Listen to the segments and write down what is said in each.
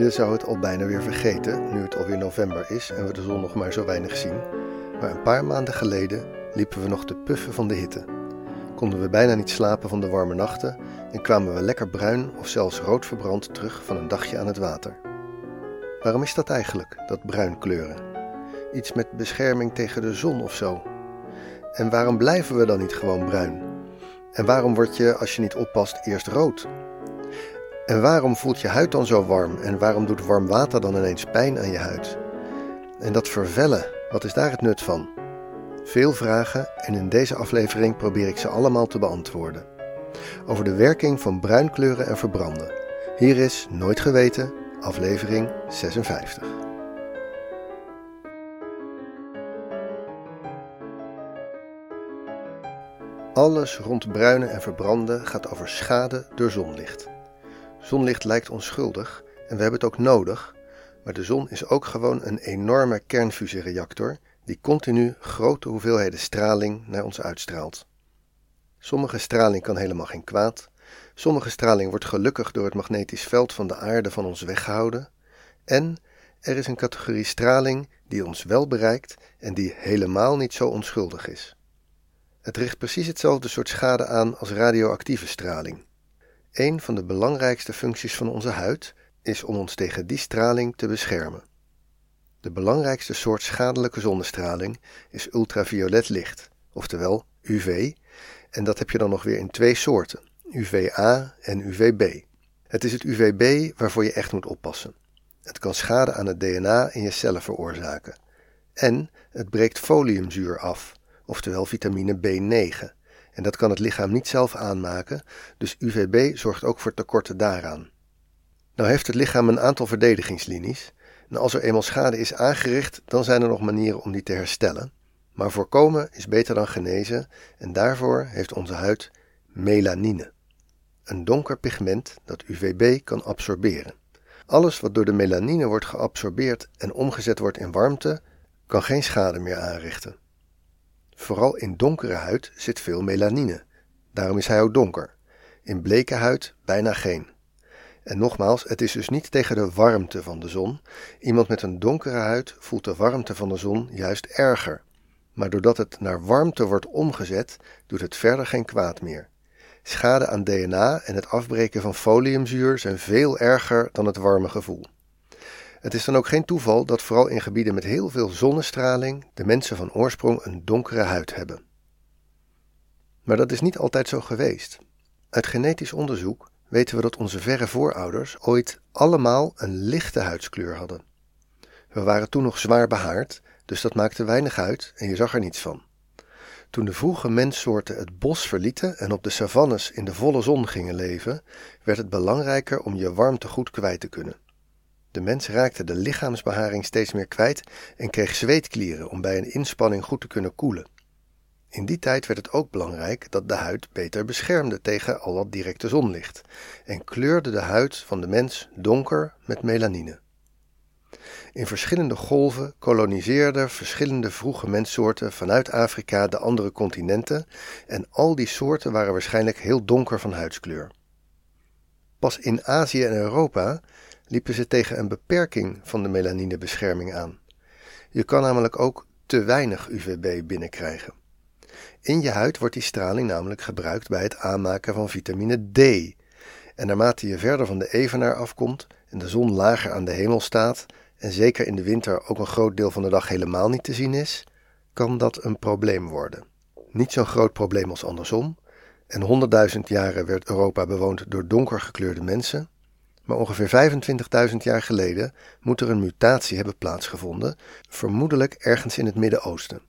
Je zou het al bijna weer vergeten, nu het alweer november is en we de zon nog maar zo weinig zien. Maar een paar maanden geleden liepen we nog te puffen van de hitte. Konden we bijna niet slapen van de warme nachten en kwamen we lekker bruin of zelfs rood verbrand terug van een dagje aan het water. Waarom is dat eigenlijk, dat bruin kleuren? Iets met bescherming tegen de zon of zo? En waarom blijven we dan niet gewoon bruin? En waarom word je, als je niet oppast, eerst rood? En waarom voelt je huid dan zo warm? En waarom doet warm water dan ineens pijn aan je huid? En dat vervellen, wat is daar het nut van? Veel vragen en in deze aflevering probeer ik ze allemaal te beantwoorden. Over de werking van bruinkleuren en verbranden. Hier is Nooit Geweten, aflevering 56. Alles rond bruinen en verbranden gaat over schade door zonlicht. Zonlicht lijkt onschuldig en we hebben het ook nodig, maar de zon is ook gewoon een enorme kernfusiereactor die continu grote hoeveelheden straling naar ons uitstraalt. Sommige straling kan helemaal geen kwaad, sommige straling wordt gelukkig door het magnetisch veld van de aarde van ons weggehouden, en er is een categorie straling die ons wel bereikt en die helemaal niet zo onschuldig is. Het richt precies hetzelfde soort schade aan als radioactieve straling. Een van de belangrijkste functies van onze huid is om ons tegen die straling te beschermen. De belangrijkste soort schadelijke zonnestraling is ultraviolet licht, oftewel UV, en dat heb je dan nog weer in twee soorten, UVA en UVB. Het is het UVB waarvoor je echt moet oppassen. Het kan schade aan het DNA in je cellen veroorzaken. En het breekt foliumzuur af, oftewel vitamine B9, en dat kan het lichaam niet zelf aanmaken, dus UVB zorgt ook voor tekorten daaraan. Nou heeft het lichaam een aantal verdedigingslinies, en als er eenmaal schade is aangericht, dan zijn er nog manieren om die te herstellen. Maar voorkomen is beter dan genezen en daarvoor heeft onze huid melanine. Een donker pigment dat UVB kan absorberen. Alles wat door de melanine wordt geabsorbeerd en omgezet wordt in warmte, kan geen schade meer aanrichten. Vooral in donkere huid zit veel melanine. Daarom is hij ook donker. In bleke huid bijna geen. En nogmaals, het is dus niet tegen de warmte van de zon. Iemand met een donkere huid voelt de warmte van de zon juist erger. Maar doordat het naar warmte wordt omgezet, doet het verder geen kwaad meer. Schade aan DNA en het afbreken van foliumzuur zijn veel erger dan het warme gevoel. Het is dan ook geen toeval dat vooral in gebieden met heel veel zonnestraling de mensen van oorsprong een donkere huid hebben. Maar dat is niet altijd zo geweest. Uit genetisch onderzoek weten we dat onze verre voorouders ooit allemaal een lichte huidskleur hadden. We waren toen nog zwaar behaard, dus dat maakte weinig uit en je zag er niets van. Toen de vroege menssoorten het bos verlieten en op de savannes in de volle zon gingen leven, werd het belangrijker om je warmte goed kwijt te kunnen. De mens raakte de lichaamsbeharing steeds meer kwijt en kreeg zweetklieren om bij een inspanning goed te kunnen koelen. In die tijd werd het ook belangrijk dat de huid beter beschermde tegen al dat directe zonlicht en kleurde de huid van de mens donker met melanine. In verschillende golven koloniseerden verschillende vroege menssoorten vanuit Afrika de andere continenten en al die soorten waren waarschijnlijk heel donker van huidskleur. Pas in Azië en Europa liepen ze tegen een beperking van de melanine-bescherming aan. Je kan namelijk ook te weinig UVB binnenkrijgen. In je huid wordt die straling namelijk gebruikt bij het aanmaken van vitamine D. En naarmate je verder van de evenaar afkomt en de zon lager aan de hemel staat, en zeker in de winter ook een groot deel van de dag helemaal niet te zien is, kan dat een probleem worden. Niet zo'n groot probleem als andersom. En honderdduizend jaren werd Europa bewoond door donker gekleurde mensen, maar ongeveer 25.000 jaar geleden moet er een mutatie hebben plaatsgevonden, vermoedelijk ergens in het Midden-Oosten.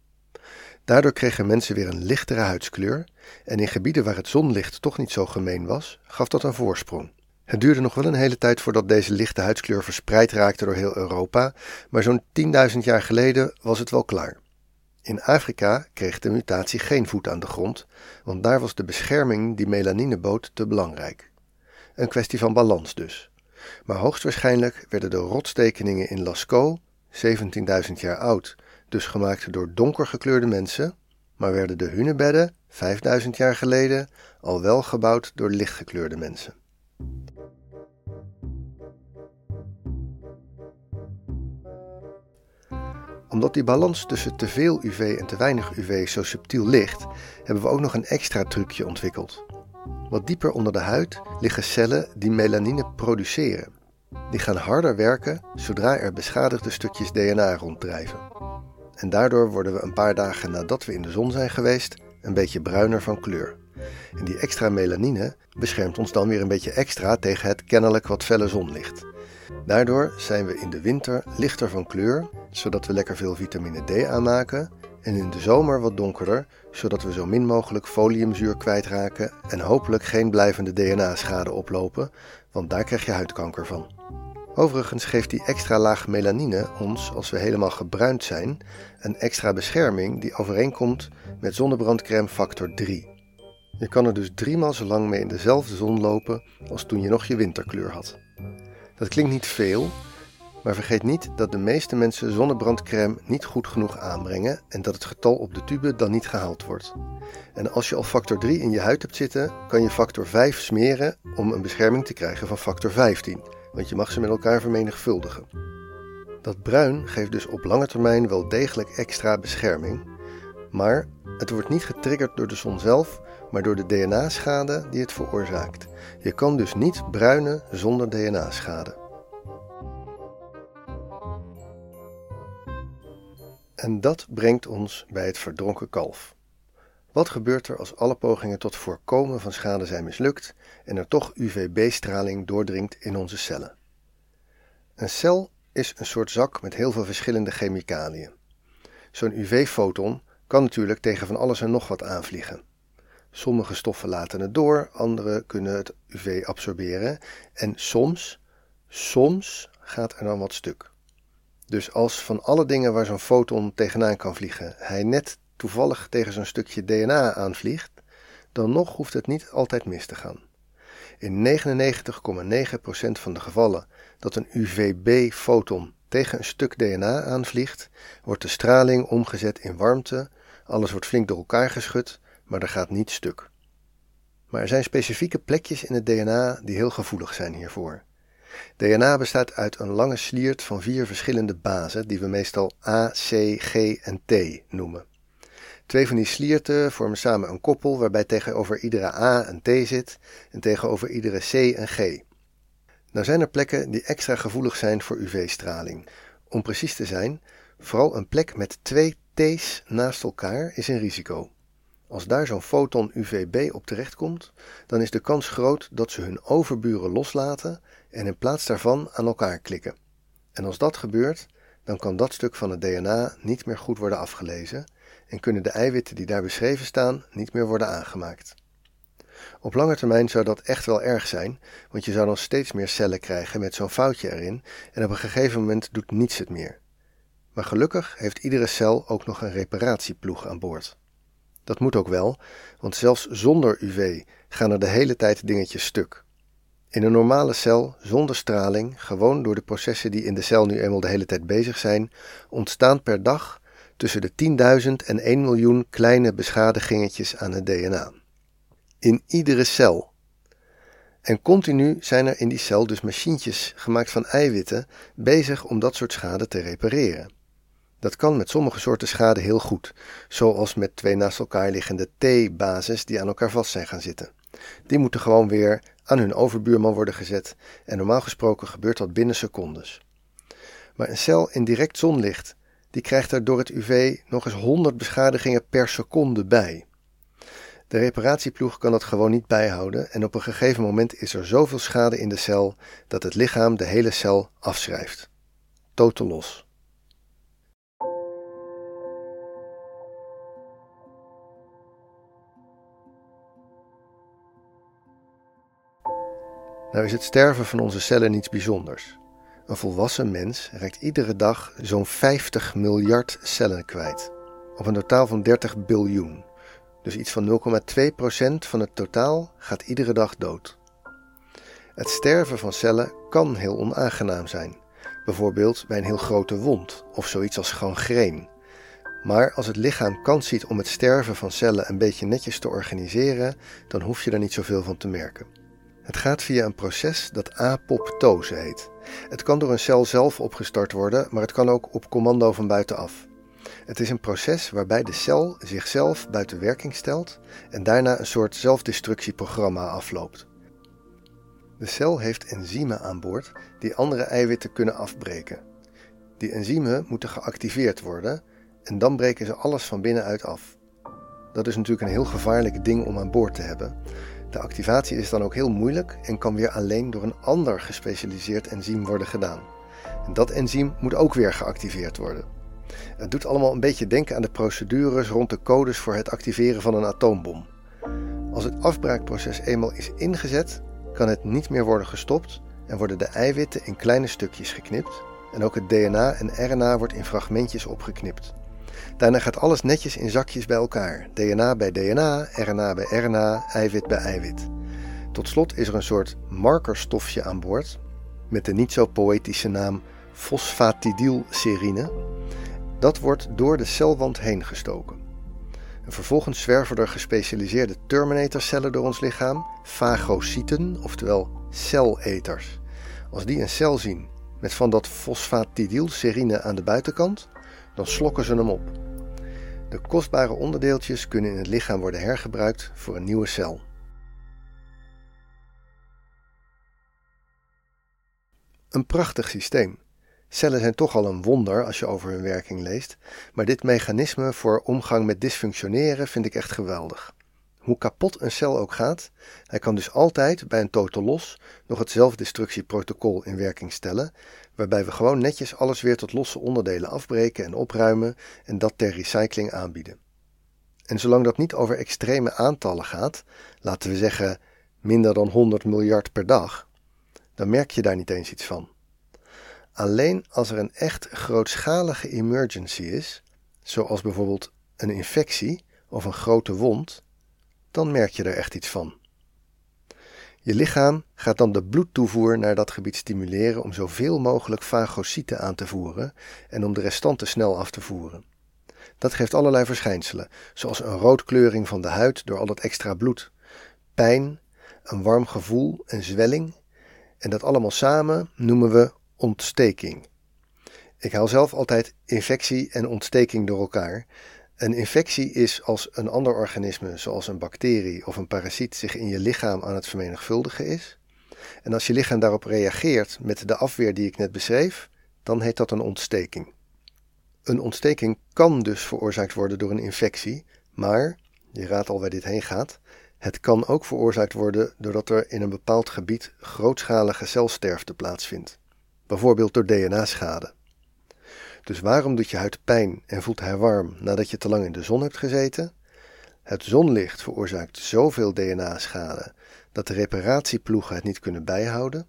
Daardoor kregen mensen weer een lichtere huidskleur en in gebieden waar het zonlicht toch niet zo gemeen was, gaf dat een voorsprong. Het duurde nog wel een hele tijd voordat deze lichte huidskleur verspreid raakte door heel Europa, maar zo'n 10.000 jaar geleden was het wel klaar. In Afrika kreeg de mutatie geen voet aan de grond, want daar was de bescherming die melanine bood te belangrijk een kwestie van balans dus. Maar hoogstwaarschijnlijk werden de rotstekeningen in Lascaux, 17.000 jaar oud, dus gemaakt door donkergekleurde mensen, maar werden de hunebedden, 5.000 jaar geleden, al wel gebouwd door lichtgekleurde mensen. Omdat die balans tussen te veel UV en te weinig UV zo subtiel ligt, hebben we ook nog een extra trucje ontwikkeld. Wat dieper onder de huid liggen cellen die melanine produceren. Die gaan harder werken zodra er beschadigde stukjes DNA ronddrijven. En daardoor worden we een paar dagen nadat we in de zon zijn geweest een beetje bruiner van kleur. En die extra melanine beschermt ons dan weer een beetje extra tegen het kennelijk wat felle zonlicht. Daardoor zijn we in de winter lichter van kleur, zodat we lekker veel vitamine D aanmaken, en in de zomer wat donkerder, zodat we zo min mogelijk foliumzuur kwijtraken en hopelijk geen blijvende DNA-schade oplopen, want daar krijg je huidkanker van. Overigens geeft die extra laag melanine ons, als we helemaal gebruind zijn, een extra bescherming die overeenkomt met zonnebrandcrème factor 3. Je kan er dus driemaal zo lang mee in dezelfde zon lopen als toen je nog je winterkleur had. Dat klinkt niet veel, maar vergeet niet dat de meeste mensen zonnebrandcrème niet goed genoeg aanbrengen en dat het getal op de tube dan niet gehaald wordt. En als je al factor 3 in je huid hebt zitten, kan je factor 5 smeren om een bescherming te krijgen van factor 15, want je mag ze met elkaar vermenigvuldigen. Dat bruin geeft dus op lange termijn wel degelijk extra bescherming, maar het wordt niet getriggerd door de zon zelf, maar door de DNA-schade die het veroorzaakt. Je kan dus niet bruinen zonder DNA-schade. En dat brengt ons bij het verdronken kalf. Wat gebeurt er als alle pogingen tot voorkomen van schade zijn mislukt en er toch UVB-straling doordringt in onze cellen? Een cel is een soort zak met heel veel verschillende chemicaliën. Zo'n UV-foton kan natuurlijk tegen van alles en nog wat aanvliegen. Sommige stoffen laten het door, andere kunnen het UV absorberen en soms, soms gaat er dan wat stuk. Dus als van alle dingen waar zo'n foton tegenaan kan vliegen, hij net toevallig tegen zo'n stukje DNA aanvliegt, dan nog hoeft het niet altijd mis te gaan. In 99,9% van de gevallen dat een UVB-foton tegen een stuk DNA aanvliegt, wordt de straling omgezet in warmte, alles wordt flink door elkaar geschud, maar er gaat niet stuk. Maar er zijn specifieke plekjes in het DNA die heel gevoelig zijn hiervoor. DNA bestaat uit een lange sliert van vier verschillende bazen, die we meestal A, C, G en T noemen. Twee van die slierten vormen samen een koppel waarbij tegenover iedere A een T zit en tegenover iedere C een G. Nou zijn er plekken die extra gevoelig zijn voor UV-straling. Om precies te zijn, vooral een plek met twee T's naast elkaar is een risico. Als daar zo'n foton UVB op terechtkomt, dan is de kans groot dat ze hun overburen loslaten en in plaats daarvan aan elkaar klikken. En als dat gebeurt, dan kan dat stuk van het DNA niet meer goed worden afgelezen en kunnen de eiwitten die daar beschreven staan niet meer worden aangemaakt. Op lange termijn zou dat echt wel erg zijn, want je zou dan steeds meer cellen krijgen met zo'n foutje erin en op een gegeven moment doet niets het meer. Maar gelukkig heeft iedere cel ook nog een reparatieploeg aan boord. Dat moet ook wel, want zelfs zonder UV gaan er de hele tijd dingetjes stuk. In een normale cel, zonder straling, gewoon door de processen die in de cel nu eenmaal de hele tijd bezig zijn, ontstaan per dag tussen de 10.000 en 1 miljoen kleine beschadigingetjes aan het DNA. In iedere cel. En continu zijn er in die cel dus machientjes gemaakt van eiwitten bezig om dat soort schade te repareren. Dat kan met sommige soorten schade heel goed, zoals met twee naast elkaar liggende T-bases die aan elkaar vast zijn gaan zitten. Die moeten gewoon weer aan hun overbuurman worden gezet en normaal gesproken gebeurt dat binnen secondes. Maar een cel in direct zonlicht, die krijgt er door het UV nog eens 100 beschadigingen per seconde bij. De reparatieploeg kan dat gewoon niet bijhouden en op een gegeven moment is er zoveel schade in de cel dat het lichaam de hele cel afschrijft. Totaal los. Nou is het sterven van onze cellen niets bijzonders. Een volwassen mens raakt iedere dag zo'n 50 miljard cellen kwijt. Op een totaal van 30 biljoen. Dus iets van 0,2% van het totaal gaat iedere dag dood. Het sterven van cellen kan heel onaangenaam zijn. Bijvoorbeeld bij een heel grote wond of zoiets als gangreen. Maar als het lichaam kans ziet om het sterven van cellen een beetje netjes te organiseren, dan hoef je er niet zoveel van te merken. Het gaat via een proces dat apoptose heet. Het kan door een cel zelf opgestart worden, maar het kan ook op commando van buitenaf. Het is een proces waarbij de cel zichzelf buiten werking stelt en daarna een soort zelfdestructieprogramma afloopt. De cel heeft enzymen aan boord die andere eiwitten kunnen afbreken. Die enzymen moeten geactiveerd worden en dan breken ze alles van binnenuit af. Dat is natuurlijk een heel gevaarlijk ding om aan boord te hebben. De activatie is dan ook heel moeilijk en kan weer alleen door een ander gespecialiseerd enzym worden gedaan. Dat enzym moet ook weer geactiveerd worden. Het doet allemaal een beetje denken aan de procedures rond de codes voor het activeren van een atoombom. Als het afbraakproces eenmaal is ingezet, kan het niet meer worden gestopt en worden de eiwitten in kleine stukjes geknipt en ook het DNA en RNA wordt in fragmentjes opgeknipt. Daarna gaat alles netjes in zakjes bij elkaar. DNA bij DNA, RNA bij RNA, eiwit bij eiwit. Tot slot is er een soort markerstofje aan boord met de niet zo poëtische naam fosfatidylserine. Dat wordt door de celwand heen gestoken. En vervolgens zwerven er gespecialiseerde terminatorcellen door ons lichaam, fagocyten, oftewel celeters. Als die een cel zien met van dat fosfatidylserine aan de buitenkant, dan slokken ze hem op. De kostbare onderdeeltjes kunnen in het lichaam worden hergebruikt voor een nieuwe cel. Een prachtig systeem. Cellen zijn toch al een wonder als je over hun werking leest, maar dit mechanisme voor omgang met dysfunctioneren vind ik echt geweldig. Hoe kapot een cel ook gaat, hij kan dus altijd bij een totaal los nog het zelfdestructieprotocol in werking stellen, waarbij we gewoon netjes alles weer tot losse onderdelen afbreken en opruimen en dat ter recycling aanbieden. En zolang dat niet over extreme aantallen gaat, laten we zeggen minder dan 100 miljard per dag, dan merk je daar niet eens iets van. Alleen als er een echt grootschalige emergency is, zoals bijvoorbeeld een infectie of een grote wond, dan merk je er echt iets van. Je lichaam gaat dan de bloedtoevoer naar dat gebied stimuleren om zoveel mogelijk fagocyten aan te voeren en om de restanten snel af te voeren. Dat geeft allerlei verschijnselen, zoals een roodkleuring van de huid door al dat extra bloed, pijn, een warm gevoel, een zwelling, en dat allemaal samen noemen we ontsteking. Ik haal zelf altijd infectie en ontsteking door elkaar, een infectie is als een ander organisme, zoals een bacterie of een parasiet, zich in je lichaam aan het vermenigvuldigen is. En als je lichaam daarop reageert met de afweer die ik net beschreef, dan heet dat een ontsteking. Een ontsteking kan dus veroorzaakt worden door een infectie, maar, je raadt al waar dit heen gaat, het kan ook veroorzaakt worden doordat er in een bepaald gebied grootschalige celsterfte plaatsvindt, bijvoorbeeld door DNA-schade. Dus waarom doet je huid pijn en voelt hij warm nadat je te lang in de zon hebt gezeten? Het zonlicht veroorzaakt zoveel DNA-schade dat de reparatieploegen het niet kunnen bijhouden.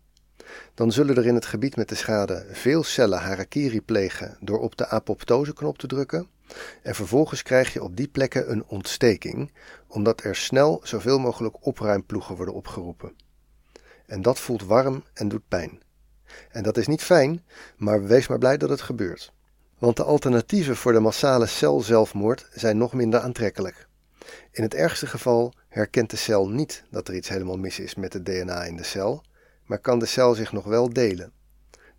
Dan zullen er in het gebied met de schade veel cellen harakiri plegen door op de apoptoseknop te drukken. En vervolgens krijg je op die plekken een ontsteking, omdat er snel zoveel mogelijk opruimploegen worden opgeroepen. En dat voelt warm en doet pijn. En dat is niet fijn, maar wees maar blij dat het gebeurt want de alternatieven voor de massale celzelfmoord zijn nog minder aantrekkelijk. In het ergste geval herkent de cel niet dat er iets helemaal mis is met het DNA in de cel, maar kan de cel zich nog wel delen.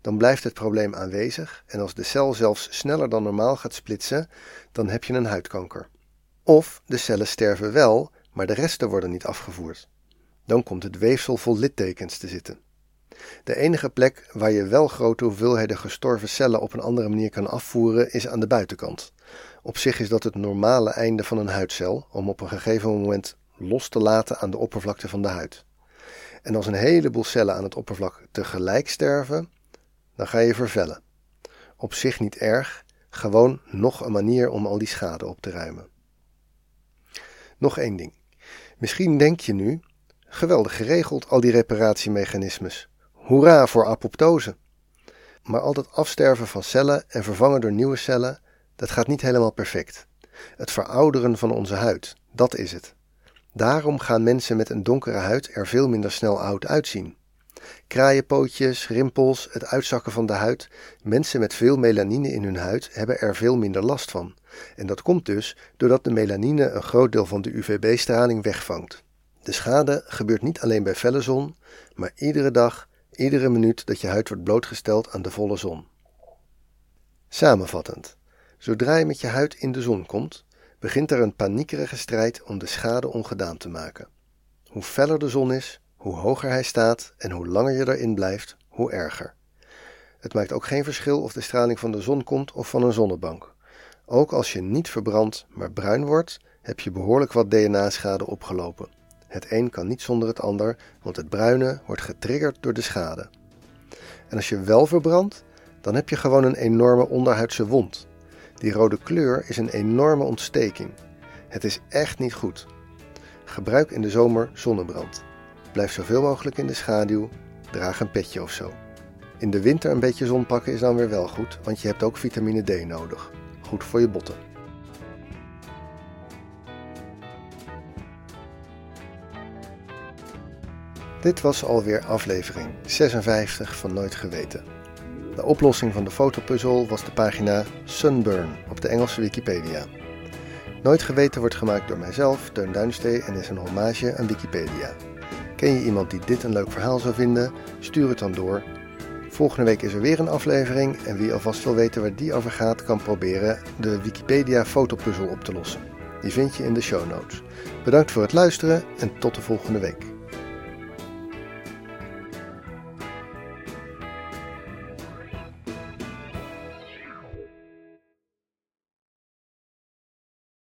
Dan blijft het probleem aanwezig en als de cel zelfs sneller dan normaal gaat splitsen, dan heb je een huidkanker. Of de cellen sterven wel, maar de resten worden niet afgevoerd. Dan komt het weefsel vol littekens te zitten. De enige plek waar je wel grote hoeveelheden gestorven cellen op een andere manier kan afvoeren is aan de buitenkant. Op zich is dat het normale einde van een huidcel, om op een gegeven moment los te laten aan de oppervlakte van de huid. En als een heleboel cellen aan het oppervlak tegelijk sterven, dan ga je vervellen. Op zich niet erg, gewoon nog een manier om al die schade op te ruimen. Nog één ding. Misschien denk je nu, geweldig geregeld al die reparatiemechanismes. Hoera voor apoptose. Maar al dat afsterven van cellen en vervangen door nieuwe cellen, dat gaat niet helemaal perfect. Het verouderen van onze huid, dat is het. Daarom gaan mensen met een donkere huid er veel minder snel oud uitzien. Kraaienpootjes, rimpels, het uitzakken van de huid. Mensen met veel melanine in hun huid hebben er veel minder last van. En dat komt dus doordat de melanine een groot deel van de UVB-straling wegvangt. De schade gebeurt niet alleen bij felle zon, maar iedere dag, iedere minuut dat je huid wordt blootgesteld aan de volle zon. Samenvattend, zodra je met je huid in de zon komt, begint er een paniekerige strijd om de schade ongedaan te maken. Hoe feller de zon is, hoe hoger hij staat en hoe langer je erin blijft, hoe erger. Het maakt ook geen verschil of de straling van de zon komt of van een zonnebank. Ook als je niet verbrandt, maar bruin wordt, heb je behoorlijk wat DNA-schade opgelopen. Het een kan niet zonder het ander, want het bruine wordt getriggerd door de schade. En als je wel verbrandt, dan heb je gewoon een enorme onderhuidse wond. Die rode kleur is een enorme ontsteking. Het is echt niet goed. Gebruik in de zomer zonnebrand. Blijf zoveel mogelijk in de schaduw. Draag een petje of zo. In de winter een beetje zon pakken is dan weer wel goed, want je hebt ook vitamine D nodig. Goed voor je botten. Dit was alweer aflevering 56 van Nooit Geweten. De oplossing van de fotopuzzel was de pagina Sunburn op de Engelse Wikipedia. Nooit Geweten wordt gemaakt door mijzelf, Teun Duinstee, en is een hommage aan Wikipedia. Ken je iemand die dit een leuk verhaal zou vinden? Stuur het dan door. Volgende week is er weer een aflevering en wie alvast wil weten waar die over gaat, kan proberen de Wikipedia fotopuzzel op te lossen. Die vind je in de show notes. Bedankt voor het luisteren en tot de volgende week.